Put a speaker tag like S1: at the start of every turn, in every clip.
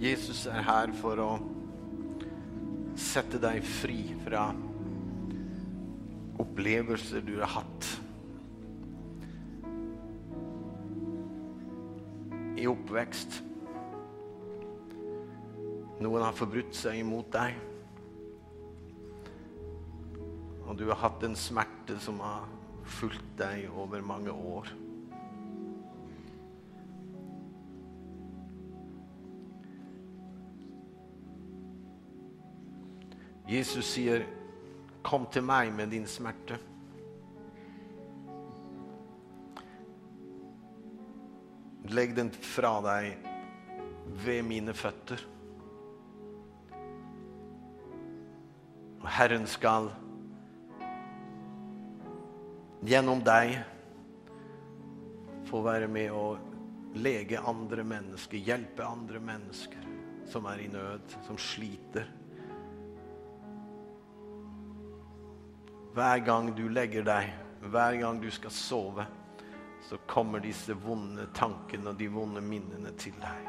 S1: Jesus er her for å sette deg fri fra opplevelser du har hatt i oppvekst. Noen har forbrutt seg imot deg. Og du har hatt en smerte som har fulgt deg over mange år. Jesus sier, 'Kom til meg med din smerte'. Legg den fra deg ved mine føtter. Og Herren skal gjennom deg få være med å lege andre mennesker, hjelpe andre mennesker som er i nød, som sliter. Hver gang du legger deg, hver gang du skal sove, så kommer disse vonde tankene og de vonde minnene til deg.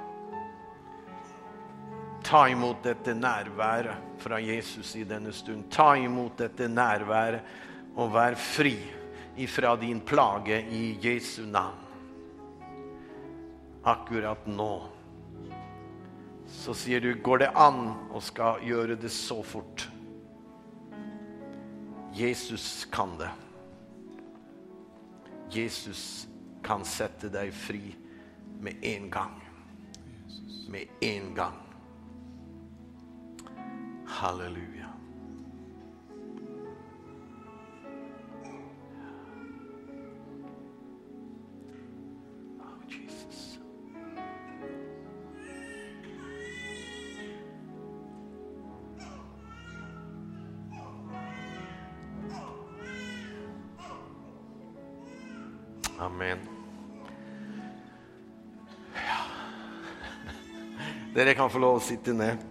S1: Ta imot dette nærværet fra Jesus i denne stund. Ta imot dette nærværet og vær fri ifra din plage i Jesu navn. Akkurat nå så sier du, går det an å skal gjøre det så fort? Jesus kan det. Jesus kan sette deg fri med en gang. Med en gang. Halleluja. Dere kan få lov å sitte ned.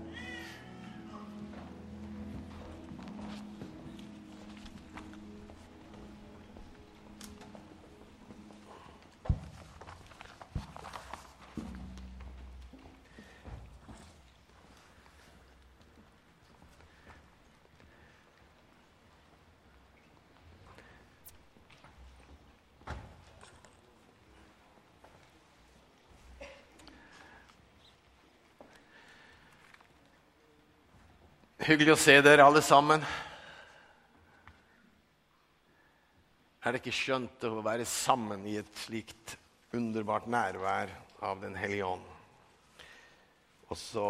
S1: Hyggelig å se dere alle sammen. Er det ikke skjønt å være sammen i et slikt underbart nærvær av Den hellige ånd? Og så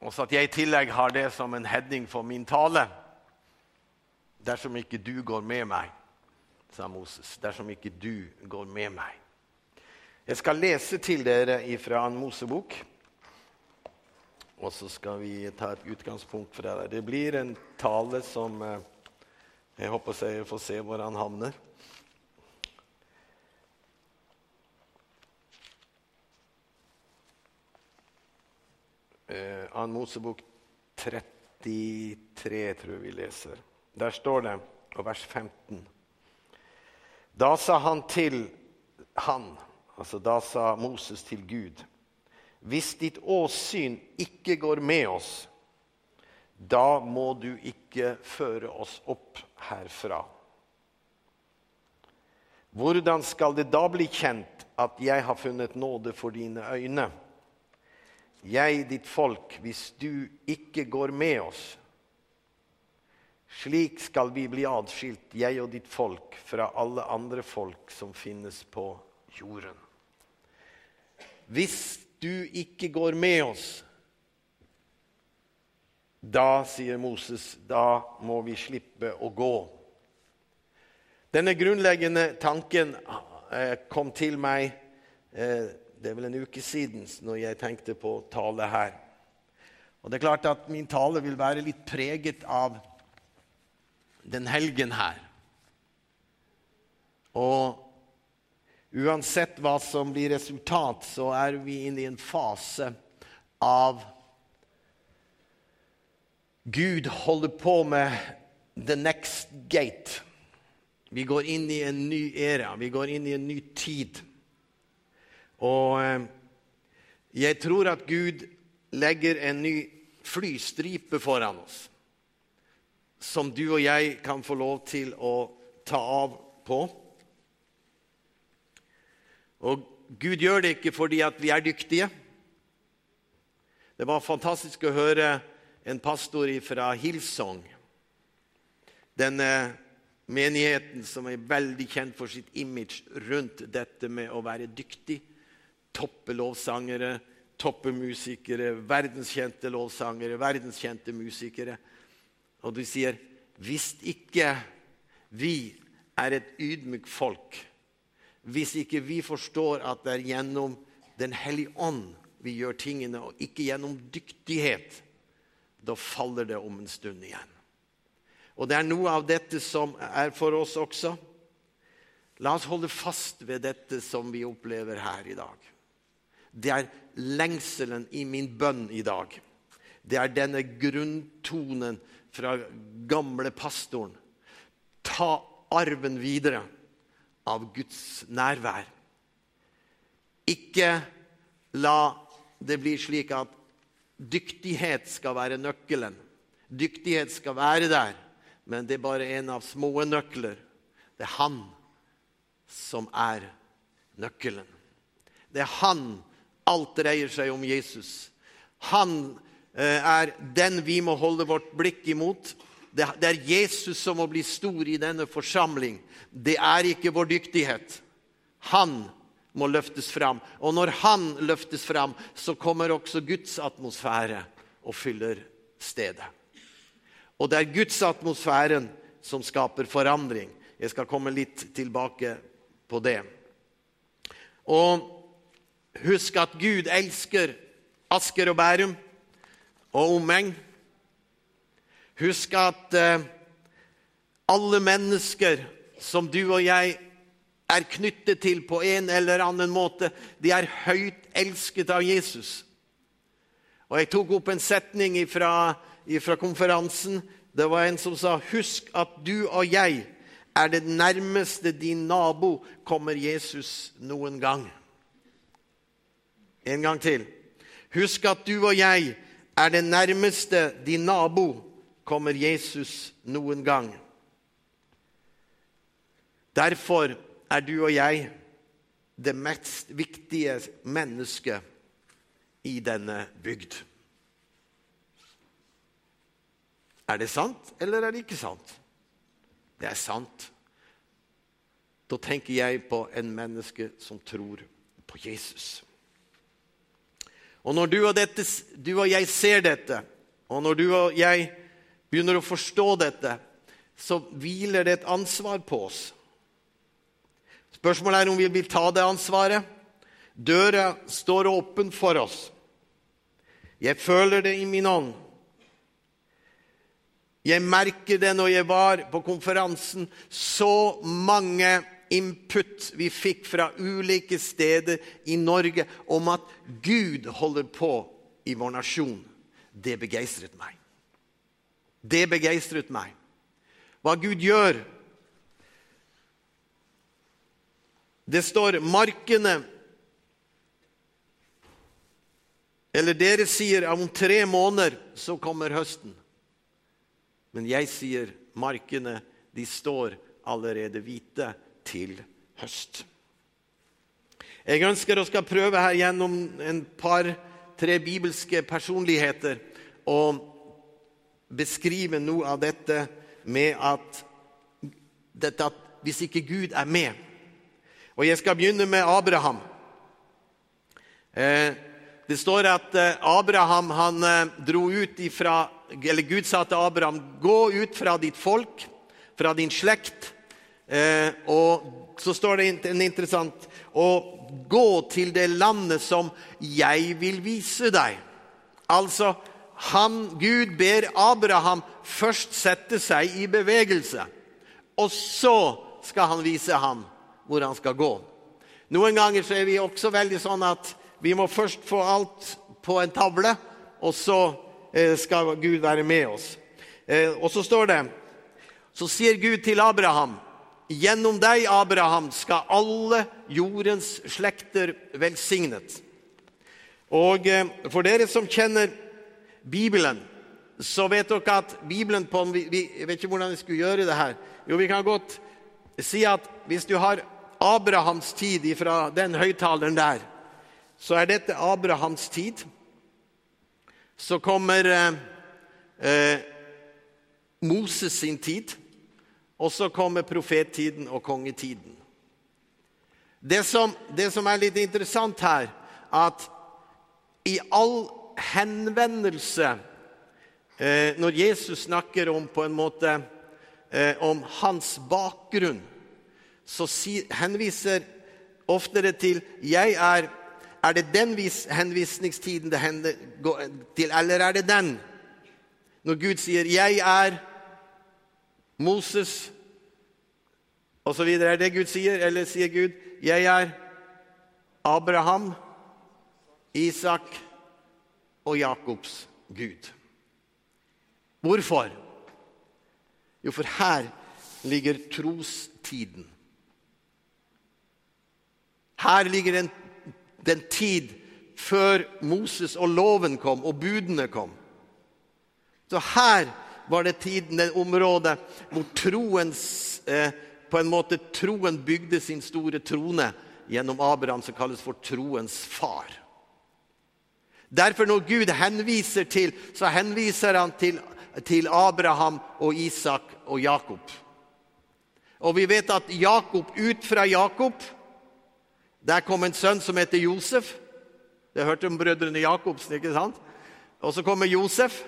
S1: Også at jeg i tillegg har det som en heading for min tale. Dersom ikke du går med meg, sa Moses. Dersom ikke du går med meg. Jeg skal lese til dere fra en Mosebok. Og så skal vi ta et utgangspunkt fra det. Det blir en tale som eh, jeg håper jeg får se hvor han havner. Eh, Ann Mosebok 33, tror jeg vi leser. Der står det, og vers 15 Da sa han til han, altså da sa Moses til Gud hvis ditt åsyn ikke går med oss, da må du ikke føre oss opp herfra. Hvordan skal det da bli kjent at jeg har funnet nåde for dine øyne? Jeg, ditt folk, hvis du ikke går med oss. Slik skal vi bli adskilt, jeg og ditt folk, fra alle andre folk som finnes på jorden. Hvis du ikke går med oss, da, sier Moses, da må vi slippe å gå. Denne grunnleggende tanken eh, kom til meg eh, det er vel en uke siden når jeg tenkte på tale her. Og det er klart at Min tale vil være litt preget av den helgen her. Og Uansett hva som blir resultat, så er vi inne i en fase av Gud holder på med the next gate. Vi går inn i en ny æra, vi går inn i en ny tid. Og eh, Jeg tror at Gud legger en ny flystripe foran oss, som du og jeg kan få lov til å ta av på. Og Gud gjør det ikke fordi at vi er dyktige. Det var fantastisk å høre en pastor fra Hillsong. Denne menigheten som er veldig kjent for sitt image rundt dette med å være dyktig. Toppe lovsangere, toppe musikere, verdenskjente lovsangere, verdenskjente musikere. Og du sier hvis ikke vi er et ydmykt folk, hvis ikke vi forstår at det er gjennom Den hellige ånd vi gjør tingene, og ikke gjennom dyktighet, da faller det om en stund igjen. Og det er noe av dette som er for oss også. La oss holde fast ved dette som vi opplever her i dag. Det er lengselen i min bønn i dag. Det er denne grunntonen fra gamle pastoren. Ta arven videre av Guds nærvær. Ikke la det bli slik at dyktighet skal være nøkkelen. Dyktighet skal være der, men det er bare en av små nøkler. Det er han som er nøkkelen. Det er han alt dreier seg om Jesus. Han eh, er den vi må holde vårt blikk imot. Det er Jesus som må bli stor i denne forsamling. Det er ikke vår dyktighet. Han må løftes fram. Og når han løftes fram, så kommer også Guds atmosfære og fyller stedet. Og det er Guds atmosfæren som skaper forandring. Jeg skal komme litt tilbake på det. Og husk at Gud elsker Asker og Bærum og omegn. Husk at eh, alle mennesker som du og jeg er knyttet til på en eller annen måte, de er høyt elsket av Jesus. Og Jeg tok opp en setning fra konferansen. Det var en som sa Husk at du og jeg er det nærmeste din nabo kommer Jesus noen gang. En gang til. Husk at du og jeg er det nærmeste din nabo kommer Jesus noen gang. Derfor er du og jeg det mest viktige mennesket i denne bygd. Er det sant, eller er det ikke sant? Det er sant. Da tenker jeg på en menneske som tror på Jesus. Og når du og, dette, du og jeg ser dette, og når du og jeg begynner å forstå dette, så hviler det et ansvar på oss. Spørsmålet er om vi vil ta det ansvaret. Døra står åpen for oss. Jeg føler det i min ånd. Jeg merker det når jeg var på konferansen. Så mange input vi fikk fra ulike steder i Norge om at Gud holder på i vår nasjon. Det begeistret meg. Det begeistret meg. Hva Gud gjør. Det står 'markene' Eller dere sier om tre måneder så kommer høsten. Men jeg sier markene, de står allerede hvite til høst. Jeg ønsker å skal prøve her gjennom en par-tre bibelske personligheter å beskrive noe av dette med at, dette at hvis ikke Gud er med Og jeg skal begynne med Abraham. Eh, det står at eh, Abraham han eh, dro ut ifra Eller Gud sa til Abraham, 'Gå ut fra ditt folk, fra din slekt.' Og så står det en interessant Og gå til det landet som jeg vil vise deg. Altså, han, Gud ber Abraham først sette seg i bevegelse. Og så skal han vise ham hvor han skal gå. Noen ganger så er vi også veldig sånn at vi må først få alt på en tavle, og så eh, skal Gud være med oss. Eh, og så står det Så sier Gud til Abraham Gjennom deg, Abraham, skal alle jordens slekter velsignet. Og eh, for dere som kjenner Bibelen, så vet dere at Bibelen på vi, vi, vet ikke hvordan jeg skulle gjøre det her. Jo, vi kan godt si at hvis du har Abrahams tid fra den høyttaleren der, så er dette Abrahams tid. Så kommer eh, eh, Moses sin tid, og så kommer profettiden og kongetiden. Det som, det som er litt interessant her, at i all henvendelse eh, Når Jesus snakker om på en måte eh, om hans bakgrunn, så si, henviser oftere til 'jeg er' Er det den henvisningstiden det hender til, eller er det den? Når Gud sier 'jeg er Moses' osv. Er det Gud sier, eller sier Gud 'jeg er Abraham'? Isak og Jakobs Gud. Hvorfor? Jo, for her ligger trostiden. Her ligger den, den tid før Moses og loven kom og budene kom. Så her var det tiden, det området hvor troens, eh, på en måte troen bygde sin store trone gjennom Abraham, som kalles for troens far. Derfor når Gud henviser til, så henviser han til, til Abraham og Isak og Jakob. Og vi vet at Jakob, ut fra Jakob der kom en sønn som heter Josef. Det hørte om brødrene Jakobsen, ikke sant? Og så kommer Josef.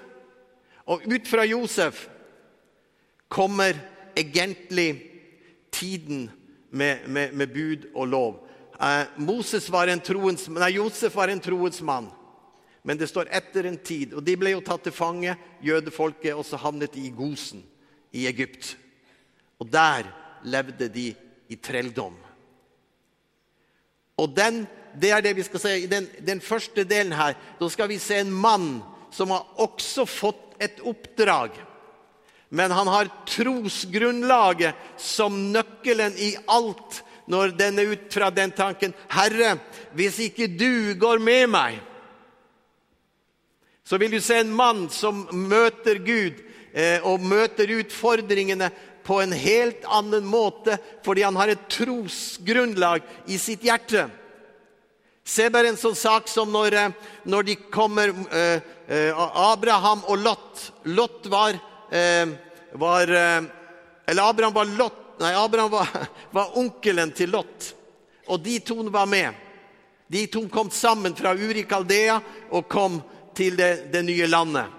S1: Og ut fra Josef kommer egentlig tiden med, med, med bud og lov. Eh, var nei, Josef var en troens mann. Men det står etter en tid. Og de ble jo tatt til fange, jødefolket, og så havnet de i Gosen i Egypt. Og der levde de i trelldom. Og den, det er det vi skal se i den, den første delen her. Da skal vi se en mann som har også fått et oppdrag. Men han har trosgrunnlaget som nøkkelen i alt når den er ut fra den tanken Herre, hvis ikke du går med meg, så vil du se en mann som møter Gud eh, og møter utfordringene på en helt annen måte fordi han har et trosgrunnlag i sitt hjerte. Se bare en sånn sak som når, eh, når de kommer eh, eh, Abraham og Lot. Lot var, eh, var eh, Eller Abraham var Lot Nei, Abraham var, var onkelen til Lot. Og de to var med. De to kom sammen fra Urikaldea og kom til det, det, nye landet.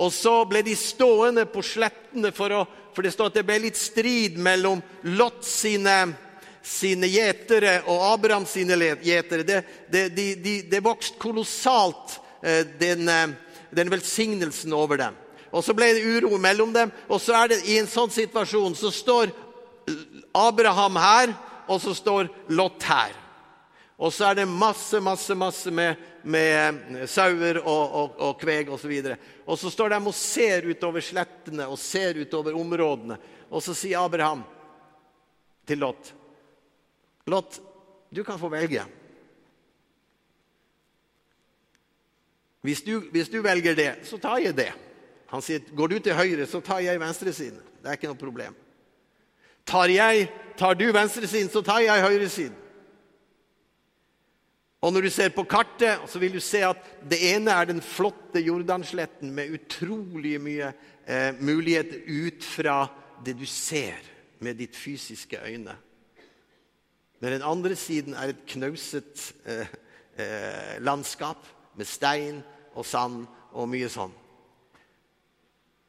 S1: Og så ble de stående på slettene, for, å, for det står at det ble litt strid mellom Lot sine, sine gjetere og Abraham sine gjetere. Det, det, de, de, det vokste kolossalt, eh, den, eh, den velsignelsen over dem. Og Så ble det uro mellom dem. Og så er det i en sånn situasjon så står Abraham her, og så står Lot her. Og så er det masse, masse, masse med, med sauer og, og, og kveg osv. Og, så og så står de og ser utover slettene og ser utover områdene. Og så sier Abraham til Lot Lot, du kan få velge. Hvis du, hvis du velger det, så tar jeg det. Han sier går du til høyre, så tar jeg venstresiden. Det er ikke noe problem. Tar, jeg, tar du venstresiden, så tar jeg høyresiden. Og Når du ser på kartet, så vil du se at det ene er den flotte Jordansletten med utrolig mye eh, muligheter ut fra det du ser med ditt fysiske øyne. Men den andre siden er et knauset eh, eh, landskap med stein og sand og mye sånn.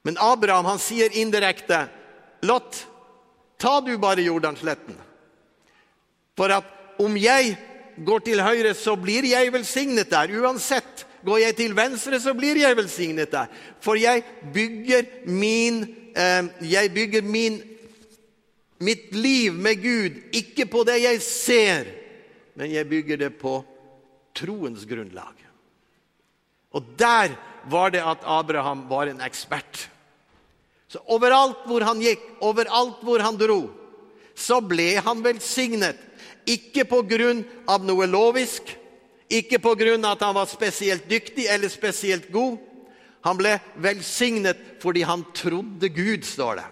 S1: Men Abraham han sier indirekte Lot, ta du bare Jordansletten. For at om jeg går til høyre, så blir jeg velsignet der. Uansett. Går jeg til venstre, så blir jeg velsignet der. For jeg bygger min eh, Jeg bygger min, mitt liv med Gud ikke på det jeg ser, men jeg bygger det på troens grunnlag. Og der var det at Abraham var en ekspert. Så overalt hvor han gikk, overalt hvor han dro, så ble han velsignet. Ikke på grunn av noe lovisk, Ikke på grunn av at han var spesielt dyktig eller spesielt god. Han ble velsignet fordi han trodde Gud, står det.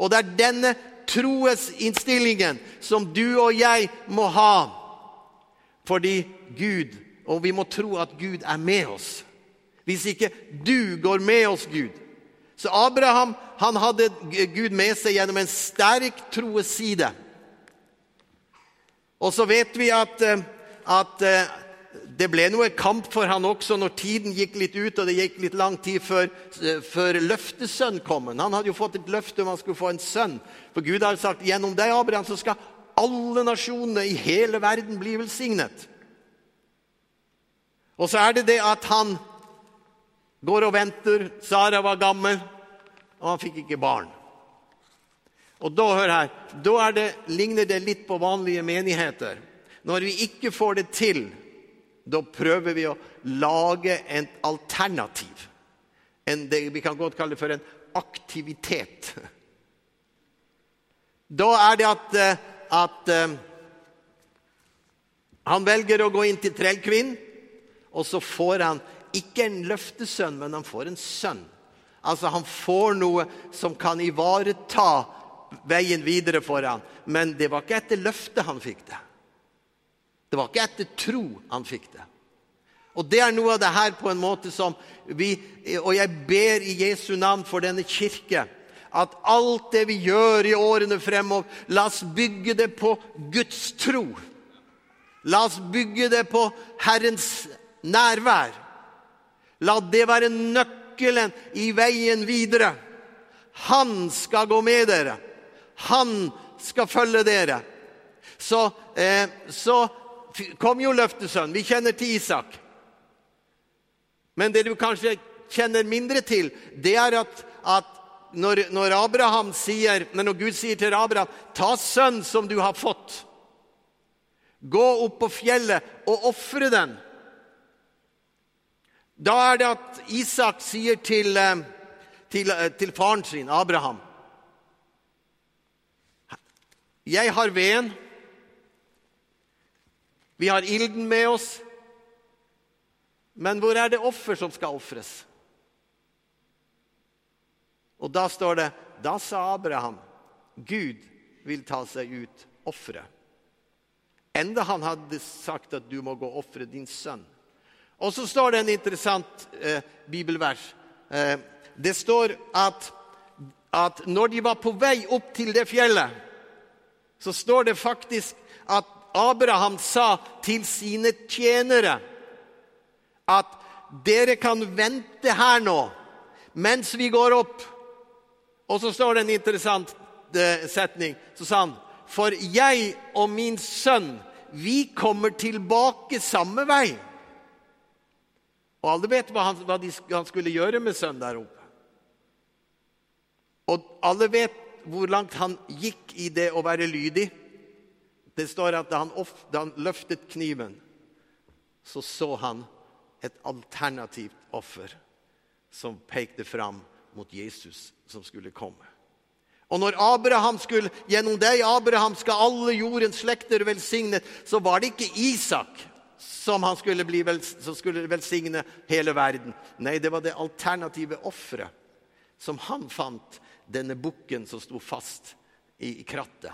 S1: Og det er denne troesinnstillingen som du og jeg må ha. Fordi Gud, og vi må tro at Gud er med oss. Hvis ikke du går med oss, Gud. Så Abraham han hadde Gud med seg gjennom en sterk troeside. Og så vet vi at, eh, at eh, det ble noe kamp for han også når tiden gikk litt ut, og det gikk litt lang tid før, eh, før løftesønn kom. Han hadde jo fått et løfte om han skulle få en sønn. For Gud hadde sagt gjennom deg, Abraham, så skal alle nasjonene i hele verden bli velsignet. Og så er det det at han går og venter. Sara var gammel, og han fikk ikke barn. Og da, hør her, da det, ligner det litt på vanlige menigheter. Når vi ikke får det til da prøver vi å lage et alternativ. En, det vi kan godt kalle det for en aktivitet. Da er det at, eh, at uh, han velger å gå inn til trellkvinnen, og så får han ikke en løftesønn, men han får en sønn. Altså Han får noe som kan ivareta veien videre for ham. Men det var ikke etter løftet han fikk det. Det var ikke etter tro han fikk det. Og det er noe av det her på en måte som vi Og jeg ber i Jesu navn for denne kirke at alt det vi gjør i årene fremover, la oss bygge det på Guds tro. La oss bygge det på Herrens nærvær. La det være nøkkelen i veien videre. Han skal gå med dere. Han skal følge dere. Så, eh, så kom jo løftesønn. Vi kjenner til Isak. Men det du kanskje kjenner mindre til, det er at, at når, når, Abraham sier, når Gud sier til Abraham ta sønn som du har fått, gå opp på fjellet og ofre den. Da er det at Isak sier til, eh, til, eh, til faren sin, Abraham Jeg har veden. Vi har ilden med oss. Men hvor er det offer som skal ofres? Og da står det Da sa Abraham Gud vil ta seg ut offeret. Enda han hadde sagt at du må gå og ofre din sønn. Og så står det en interessant eh, bibelvers. Eh, det står at, at når de var på vei opp til det fjellet, så står det faktisk at Abraham sa til sine tjenere at dere kan vente her nå mens vi går opp. Og så står det en interessant eh, setning. Så sa han, for jeg og min sønn, vi kommer tilbake samme vei. Og alle vet hva han, hva de, han skulle gjøre med sønnen der oppe. Og alle vet hvor langt han gikk i det å være lydig. Det står at da han, da han løftet kniven, så så han et alternativt offer som pekte fram mot Jesus som skulle komme. Og når Abraham skulle, gjennom deg Abraham skal alle jordens slekter velsignet, så var det ikke Isak som, han skulle bli som skulle velsigne hele verden. Nei, det var det alternative offeret som han fant, denne bukken som sto fast i, krattet.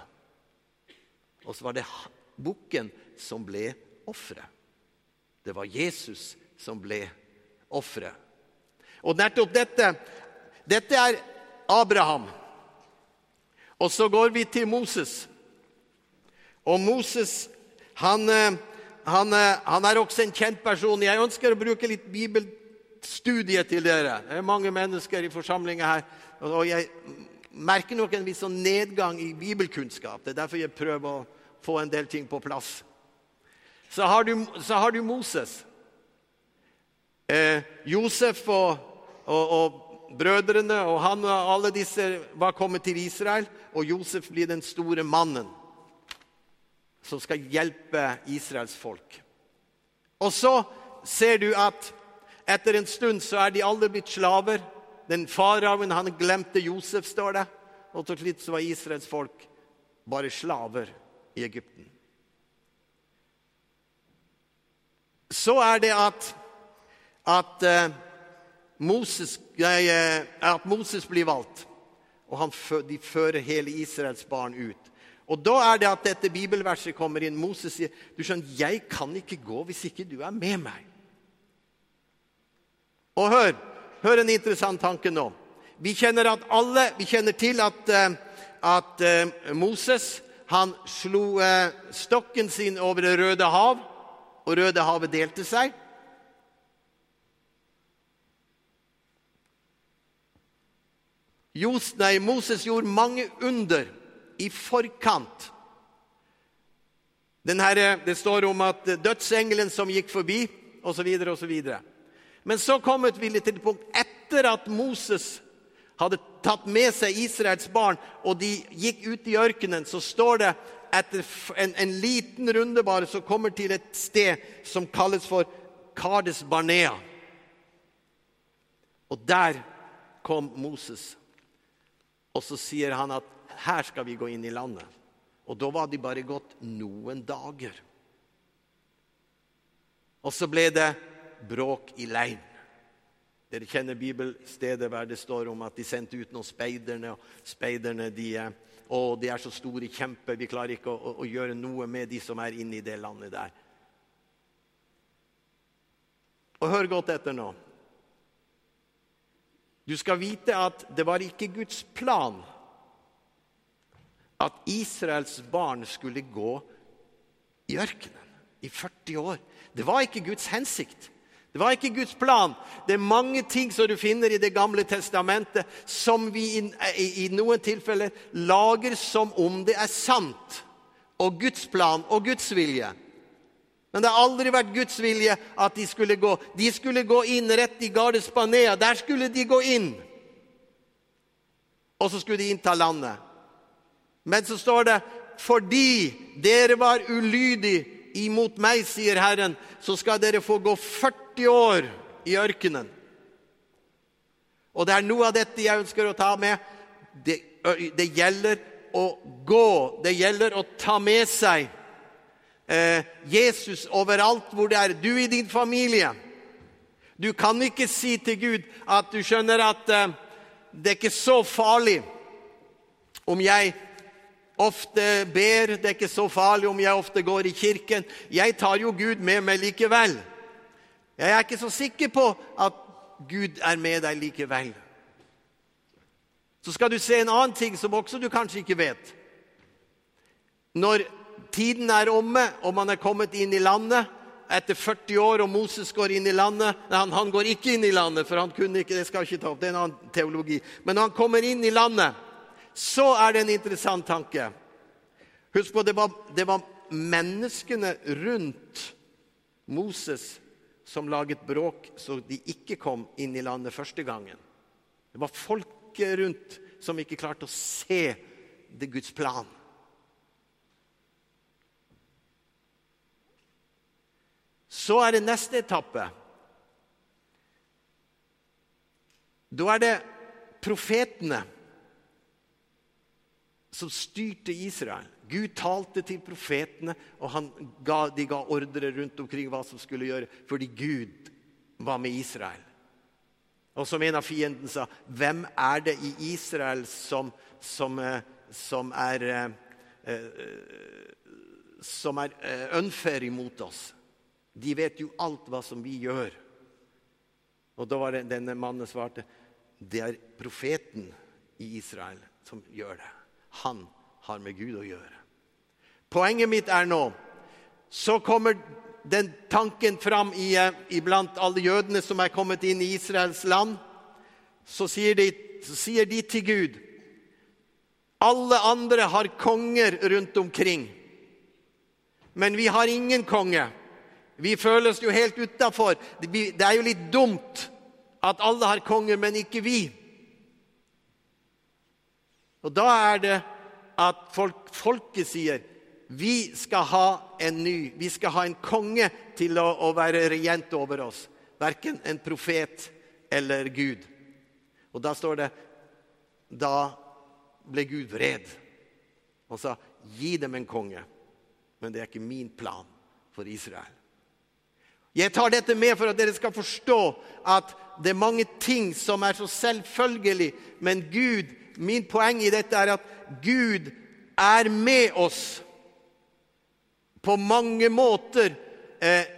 S1: Og så var det bukken som ble offeret. Det var Jesus som ble offeret. Og nettopp dette Dette er Abraham. Og så går vi til Moses. Og Moses han, eh, han, eh, han er også en kjent person. Jeg ønsker å bruke litt bibelstudie til dere. Det er mange mennesker i forsamlinga her. Og jeg merker nok en viss sånn nedgang i bibelkunnskap. Det er derfor jeg prøver å få en del ting på plass. Så har du, så har du Moses. Eh, Josef og, og, og, brødrene og han og alle disse var kommet til Israel, og Josef blir den store mannen som skal hjelpe Israels folk. Og så ser du at etter en stund så er de alle blitt slaver. Den faraoen han glemte Josef, står det. Og til slutt så var Israels folk bare slaver i Egypten. så er det at, at, uh, Moses, nei, at Moses blir valgt. Og han, de fører hele Israels barn ut. Og Da er det at dette bibelverset kommer inn. Moses sier du skjønner, 'Jeg kan ikke gå hvis ikke du er med meg'. Og hør, hør en interessant tanke nå. Vi kjenner, alle, vi kjenner til at, at Moses han slo eh, stokken sin over Det røde hav, og Røde havet delte seg. Jos, nei, Moses gjorde mange under i forkant. Her, eh, det står om at dødsengelen som gikk forbi, osv., osv. Men så kom vi til et punkt etter at Moses hadde tatt med seg Israels barn, og de gikk ut i ørkenen, så står det etter en, en liten runde bare, så kommer til et sted som kalles for Kades Barnea. Og der kom Moses. Og så sier han at her skal vi gå inn i landet. Og da var de bare gått noen dager. Og så ble det bråk i leiren. Dere kjenner bibelstedet der det står om at de sendte ut noen speiderne. og speiderne de, å, de er så store kjemper, vi klarer ikke å, å, å, gjøre noe med de som er inne i det landet der. Og hør godt etter nå. Du skal vite at det var ikke Guds plan at Israels barn skulle gå i ørkenen i 40 år. Det var ikke Guds hensikt. Det var ikke Guds plan. Det er mange ting som du finner i Det gamle testamentet, som vi i, noen tilfeller lager som om det er sant. Og Guds plan og Guds vilje. Men det har aldri vært Guds vilje at de skulle gå. De skulle gå inn rett i Gardespanea. Der skulle de gå inn. Og så skulle de innta landet. Men så står det fordi dere var ulydige imot meg, sier Herren, så skal dere få gå 40 år i ørkenen. Og det er noe av dette jeg ønsker å ta med. Det, det gjelder å gå. Det gjelder å ta med seg eh, Jesus overalt hvor det er. Du i din familie. Du kan ikke si til Gud at du skjønner at eh, det er ikke så farlig om jeg ofte ber. Det er ikke så farlig om jeg ofte går i kirken. Jeg tar jo Gud med meg likevel. Jeg er ikke så sikker på at Gud er med deg likevel. Så skal du se en annen ting som også du kanskje ikke vet. Når tiden er omme, og man er kommet inn i landet etter 40 år, og Moses går inn i landet Nei, han, han går ikke inn i landet, for han kunne ikke, det skal jeg ikke ta opp, det er en annen teologi. Men når han kommer inn i landet, så er det en interessant tanke. Husk på, det var, det var menneskene rundt Moses som laget bråk så de ikke kom inn i landet første gangen. Det var folket rundt som ikke klarte å se det Guds plan. Så er det neste etappe. Da er det profetene som styrte Israel. Gud talte til profetene, og ga, de ga ordre rundt omkring hva som skulle gjøre, fordi Gud var med Israel. Og som en av fiendene sa, hvem er det i Israel som, som, eh, som er eh, eh, som er unfair imot oss? De vet jo alt hva som vi gjør. Og da var det denne mannen svarte, det er profeten i Israel som gjør det han har med Gud å gjøre. Poenget mitt er nå Så kommer den tanken fram i, iblant alle jødene som er kommet inn i Israels land. Så sier de, så sier de til Gud Alle andre har konger rundt omkring. Men vi har ingen konge. Vi føler oss jo helt utafor. Det er jo litt dumt at alle har konger, men ikke vi. Og da er det at folk, folket sier vi skal ha en ny, vi skal ha en konge til å, å være regent over oss. Verken en profet eller Gud. Og da står det Da ble Gud vred og sa, 'Gi dem en konge.' Men det er ikke min plan for Israel. Jeg tar dette med for at dere skal forstå at det er mange ting som er så selvfølgelig, men Gud Min poeng i dette er at Gud er med oss på mange måter. Eh,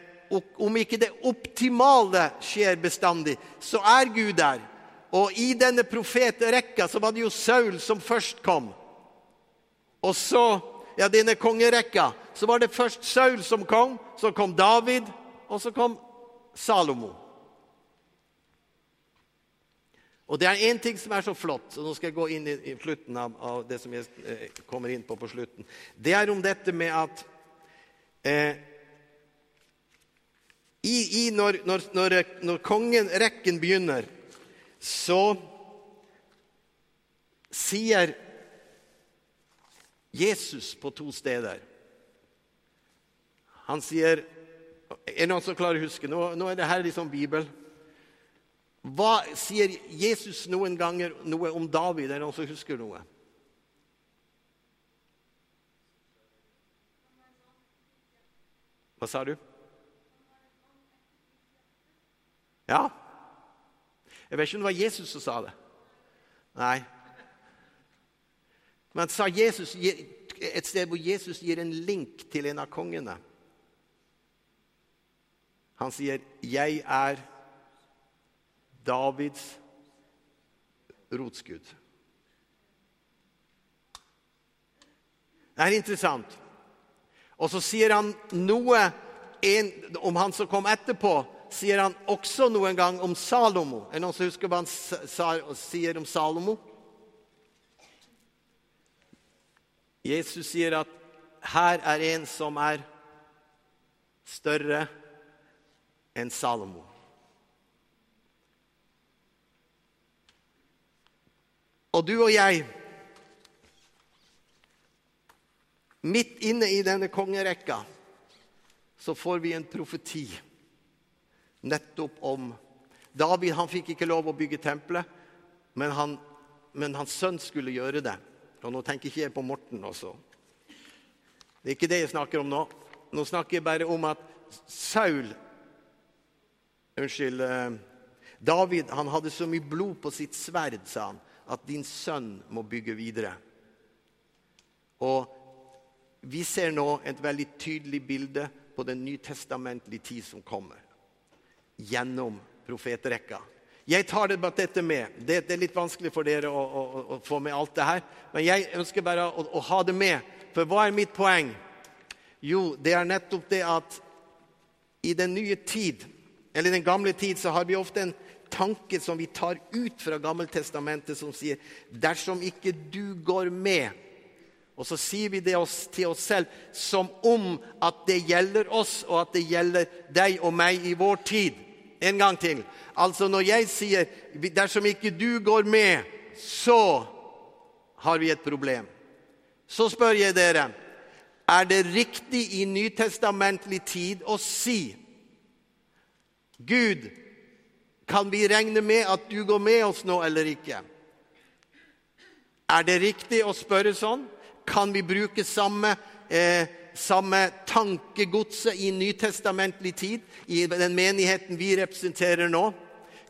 S1: om ikke det optimale skjer bestandig, så er Gud der. Og i denne profetrekka så var det jo Saul som først kom. Og så, ja, denne kongerekka, så var det først Saul som kom, så kom David, og så kom Salomo. Og det er én ting som er så flott, og nå skal jeg gå inn i, i slutten av, av, det som jeg eh, kommer inn på på slutten. Det er om dette med at eh, i, i når, når, når, når kongerekken begynner, så sier Jesus på to steder Han sier Er det noen som klarer å huske? Nå, nå er det her liksom Bibel. Hva Sier Jesus noen ganger noe om David? Er det noen som husker noe? Hva sa du? Ja. Jeg vet ikke om det var Jesus som sa det. Nei. Men sa Jesus, et sted hvor Jesus gir en link til en av kongene. Han sier, 'Jeg er Davids rotskudd'. Det er interessant. Og så sier han noe en, om han som kom etterpå sier han også noen gang om Salomo. Er det noen som husker hva han sier om Salomo? Jesus sier at her er en som er større enn Salomo. Og du og jeg, midt inne i denne kongerekka, så får vi en profeti nettopp om David han fikk ikke lov å bygge tempelet, men, han, men hans sønn skulle gjøre det. Og nå tenker ikke jeg på Morten også. Det er ikke det jeg snakker om nå. Nå snakker jeg bare om at Saul Unnskyld. Eh, David han hadde så mye blod på sitt sverd, sa han, at din sønn må bygge videre. Og vi ser nå et veldig tydelig bilde på den nytestamentlige tid som kommer gjennom profetrekka. Jeg tar det dette med. Det, det, er litt vanskelig for dere å, å, å, få med alt det her. Men jeg ønsker bare å, å, ha det med. For hva er mitt poeng? Jo, det er nettopp det at i den nye tid, eller den gamle tid, så har vi ofte en tanke som vi tar ut fra Gammeltestamentet, som sier dersom ikke du går med og så sier vi det til oss selv som om at det gjelder oss, og at det gjelder deg og meg i vår tid. En gang til. Altså Når jeg sier 'dersom ikke du går med', så har vi et problem. Så spør jeg dere er det riktig i nytestamentlig tid å si Gud, kan vi regne med at du går med oss nå eller ikke? Er det riktig å spørre sånn? Kan vi bruke samme eh, samme tankegodset i nytestamentlig tid, i den menigheten vi representerer nå?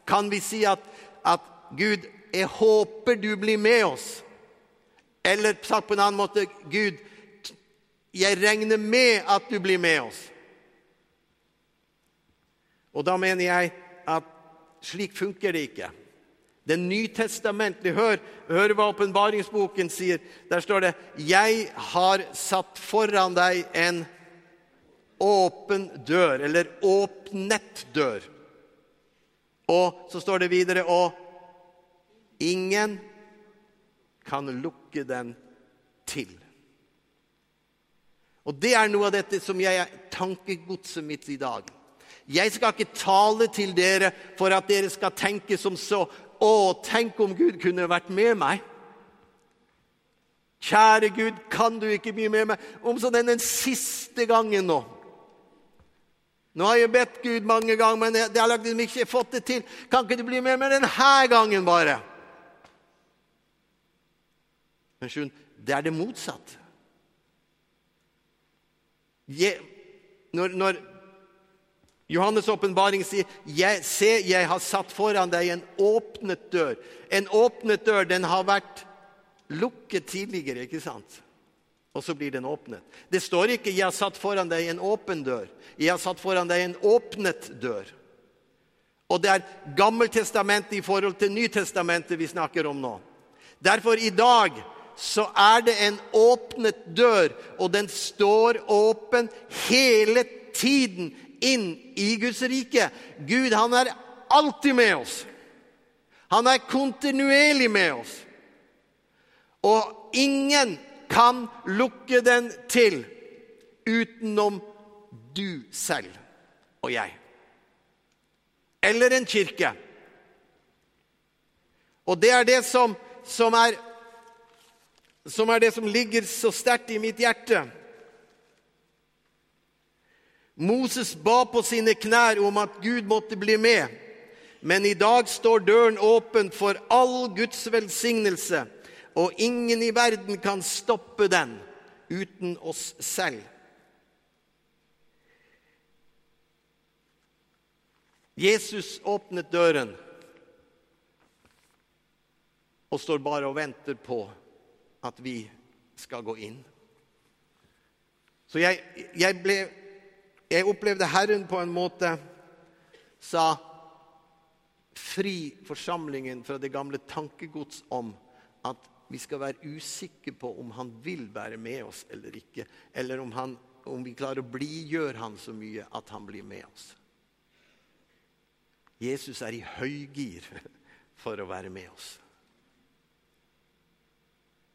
S1: Kan vi si at, at Gud, jeg håper du blir med oss? Eller sagt på en annen måte Gud, jeg regner med at du blir med oss. Og da mener jeg slik funker det ikke. Det nytestamentlige. Hør, hør hva åpenbaringsboken sier. Der står det 'Jeg har satt foran deg en åpen dør', eller 'åpnet dør'. Og så står det videre 'Og ingen kan lukke den til'. Og Det er noe av dette som jeg er tankegodset mitt i dag. Jeg skal ikke tale til dere for at dere skal tenke som så å, tenk om Gud kunne vært med meg. Kjære Gud, kan du ikke bli med meg? Om så den, siste gangen nå. Nå har jeg bedt Gud mange ganger, men jeg, har liksom ikke fått det til. Kan ikke du bli med meg denne gangen, bare? Men skjønn, det er det motsatte. når, når Johannes' åpenbaring sier jeg, se, jeg har satt foran deg en åpnet dør. En åpnet dør, den har vært lukket tidligere, ikke sant? Og så blir den åpnet. Det står ikke 'jeg har satt foran deg en åpen dør'. Jeg har satt foran deg en åpnet dør. Og det er Gammeltestamentet i forhold til Nytestamentet vi snakker om nå. Derfor i dag så er det en åpnet dør, og den står åpen hele tiden inn i Guds rike. Gud han er alltid med oss. Han er kontinuerlig med oss. Og ingen kan lukke den til utenom du selv og jeg. Eller en kirke. Og det er det som, som, er, som er det som ligger så sterkt i mitt hjerte. Moses ba på sine knær om at Gud måtte bli med. Men i dag står døren åpen for all Guds velsignelse, og ingen i verden kan stoppe den uten oss selv. Jesus åpnet døren og står bare og venter på at vi skal gå inn. Så jeg, jeg ble jeg opplevde Herren på en måte sa fri forsamlingen fra det gamle tankegods om at vi skal være usikre på om han vil være med oss eller ikke. Eller om, han, om vi klarer å blidgjøre han så mye at han blir med oss. Jesus er i høygir for å være med oss.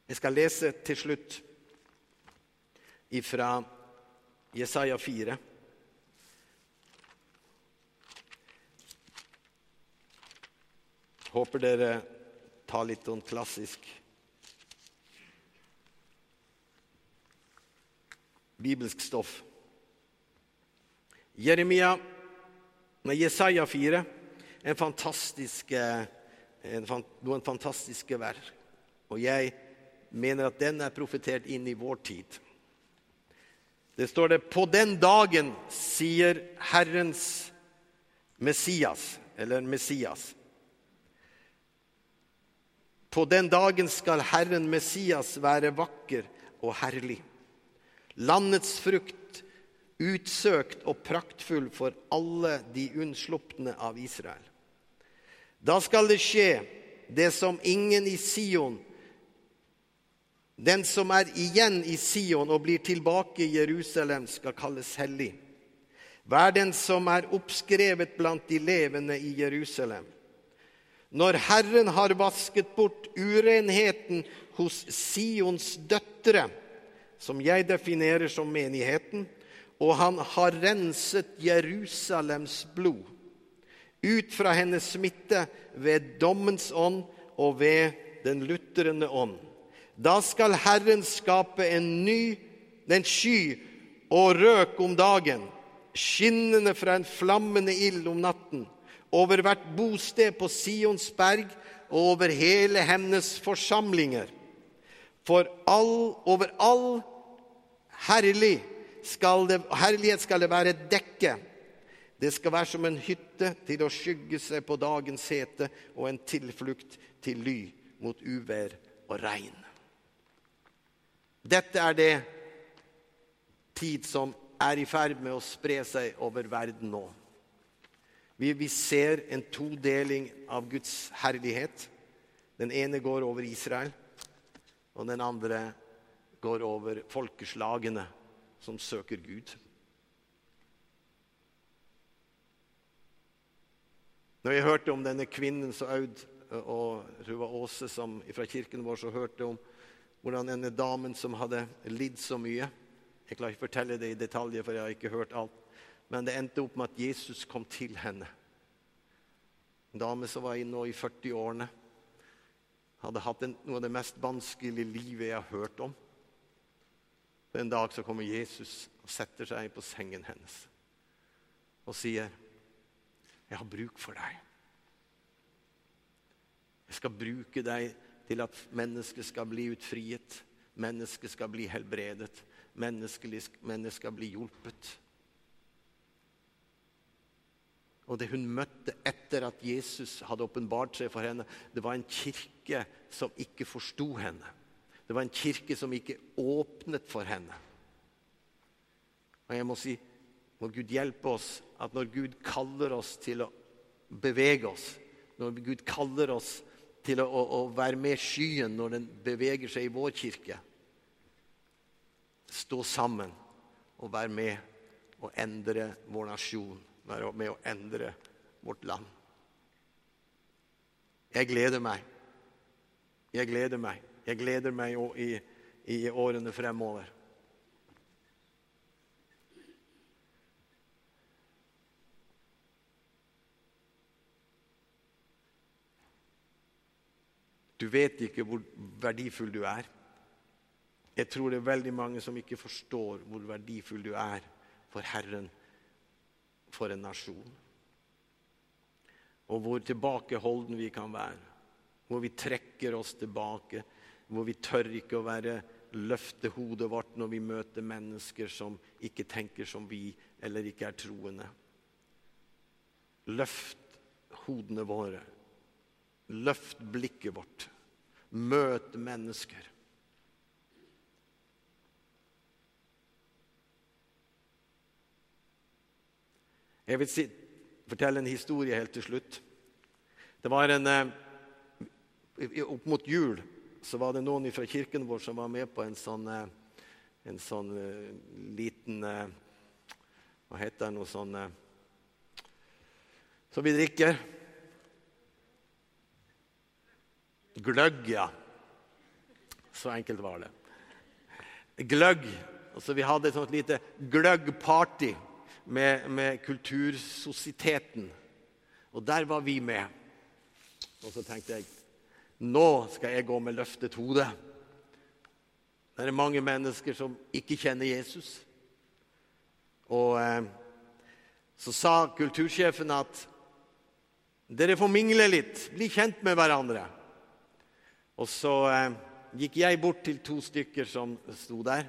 S1: Jeg skal lese til slutt ifra Jesaja 4. Håper dere tar litt sånn klassisk bibelsk stoff. Jeremia, nei, Jesaja 4, en fantastisk, en, noen fantastiske verk. Og jeg mener at den er profetert inn i vår tid. Det står det på den dagen, sier Herrens Messias, eller Messias. På den dagen skal Herren Messias være vakker og herlig. Landets frukt utsøkt og praktfull for alle de unnslupne av Israel. Da skal det skje det som ingen i Sion, den som er igjen i Sion og blir tilbake i Jerusalem, skal kalles hellig. Vær den som er oppskrevet blant de levende i Jerusalem. Når Herren har vasket bort urenheten hos Sions døtre, som jeg definerer som menigheten, og han har renset Jerusalems blod ut fra hennes smitte ved dommens ånd og ved den lutrende ånd. Da skal Herren skape en ny, den sky og røk om dagen, skinnende fra en flammende ild om natten over hvert bosted på Sions berg og over hele hennes forsamlinger. For all, over all herlig skal det, herlighet skal det være et dekke. Det skal være som en hytte til å skygge seg på dagens hete og en tilflukt til ly mot uvær og regn. Dette er det tid som er i ferd med å spre seg over verden nå. Vi, vi ser en todeling av Guds herlighet. Den ene går over Israel, og den andre går over folkeslagene som søker Gud. Når jeg hørte om denne kvinnen som Aud og hun var som, fra kirken vår, så hørte om hvordan denne damen som hadde lidd så mye Jeg klarer ikke fortelle det i detaljer, for jeg har ikke hørt alt. Men det endte opp med at Jesus kom til henne. En dame som var nå i 40-årene. Hadde hatt en, noe av det mest vanskelige livet jeg har hørt om. En dag så kommer Jesus og setter seg på sengen hennes og sier, 'Jeg har bruk for deg.' Jeg skal bruke deg til at mennesket skal bli utfriet, mennesket skal bli helbredet, mennesket skal bli hjulpet. Og det hun møtte etter at Jesus hadde åpenbart seg for henne, det var en kirke som ikke forsto henne. Det var en kirke som ikke åpnet for henne. Og jeg må si, må Gud hjelpe oss at når Gud kaller oss til å bevege oss, når Gud kaller oss til å, å, å være med skyen når den beveger seg i vår kirke, stå sammen og være med og endre vår nasjon, med å endre vårt land. Jeg gleder meg. Jeg gleder meg. Jeg gleder meg i, i årene fremover. Du vet ikke hvor verdifull du er. Jeg tror det er veldig mange som ikke forstår hvor verdifull du er for Herren, for en nasjon. Og hvor tilbakeholden vi kan være. Hvor vi trekker oss tilbake. Hvor vi tør ikke å være løfte hodet vårt når vi møter mennesker som ikke tenker som vi, eller ikke er troende. Løft hodene våre. Løft blikket vårt. Møt mennesker. Jeg vil si, fortelle en historie helt til slutt. Det var en, eh, Opp mot jul så var det noen fra kirken vår som var med på en sånn, eh, en sånn uh, liten Hva heter det? Noe sånn Som vi drikker. Gløgg, ja. Så enkelt var det. Gløgg. Altså, vi hadde et sånt lite gløggparty med, med Kultursosieteten. Og der var vi med. Og så tenkte jeg nå skal jeg gå med løftet hode. Det er mange mennesker som ikke kjenner Jesus. Og eh, så sa kultursjefen at dere får mingle litt, bli kjent med hverandre. Og så eh, gikk jeg bort til to stykker som sto der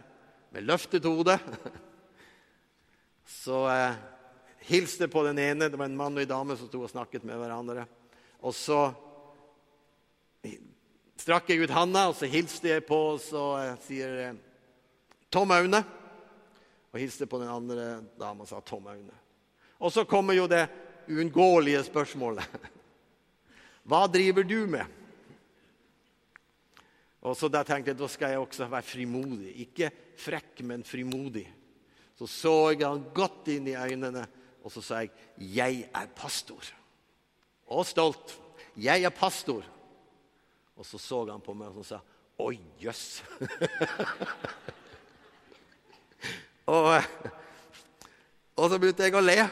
S1: med løftet hode. Så eh, hilste på den ene. Det var en mann og en dame som sto og snakket med hverandre. Og så strakk jeg ut handa, og så hilste jeg på, og så eh, sier eh, Tom Aune. Og hilste på den andre dama og sa Tom Aune. Og så kommer jo det uunngåelige spørsmålet. Hva driver du med? Og så Da tenkte jeg da skal jeg også være frimodig. Ikke frekk, men frimodig. Så så jeg han godt inn i øynene, og så sa jeg 'Jeg er pastor'. Og stolt. 'Jeg er pastor'. Og så så han på meg og sa 'Oi, jøss'. og, og så begynte jeg å le.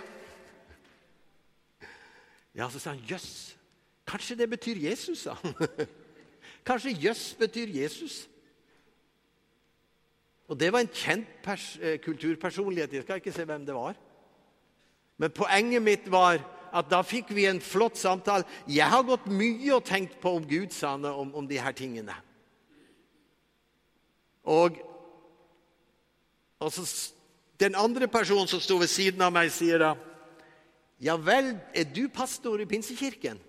S1: Ja, Så sa han 'jøss'. Kanskje det betyr Jesus, sa han. Kanskje jøss betyr Jesus. Og Det var en kjent eh, kulturpersonlighet. Jeg skal ikke se hvem det var. Men poenget mitt var at da fikk vi en flott samtale. Jeg har gått mye og tenkt på om Gud sa noe om, om de her tingene. Og, og så, Den andre personen som sto ved siden av meg, sier da Ja vel, er du pastor i Pinsekirken?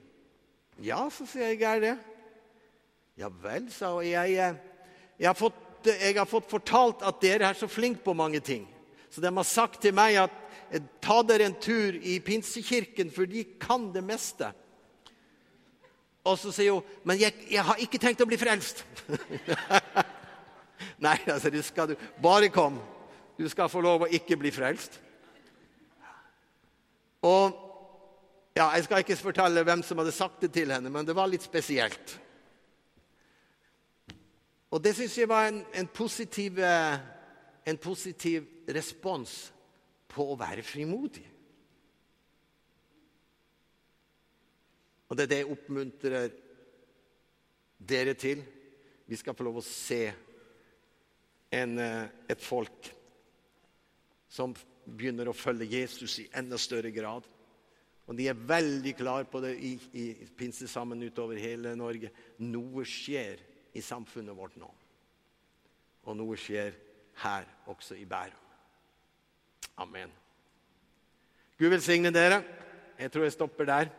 S1: Ja, så sier jeg, jeg er det. Ja vel, sa hun. Jeg, eh, jeg, har fått, jeg har fått fortalt at dere er så flinke på mange ting. Så de har sagt til meg at eh, ta dere en tur i pinsekirken, for de kan det meste. Og så sier hun men jeg, jeg har ikke tenkt å bli frelst. Nei, altså, det skal du. Bare kom. Du skal få lov å ikke bli frelst. Og ja, Jeg skal ikke fortelle hvem som hadde sagt det til henne, men det var litt spesielt. Og det syns jeg var en, en, positiv, eh, en, positiv, respons på å være frimodig. Og det er det jeg oppmuntrer dere til. Vi skal få lov å se en, eh, et folk som begynner å følge Jesus i enda større grad. Og de er veldig klar på det i, i pinsesammen utover hele Norge. Noe skjer i samfunnet vårt nå. Og noe skjer her også i Bærum. Amen. Gud velsigne dere. Jeg tror jeg stopper der.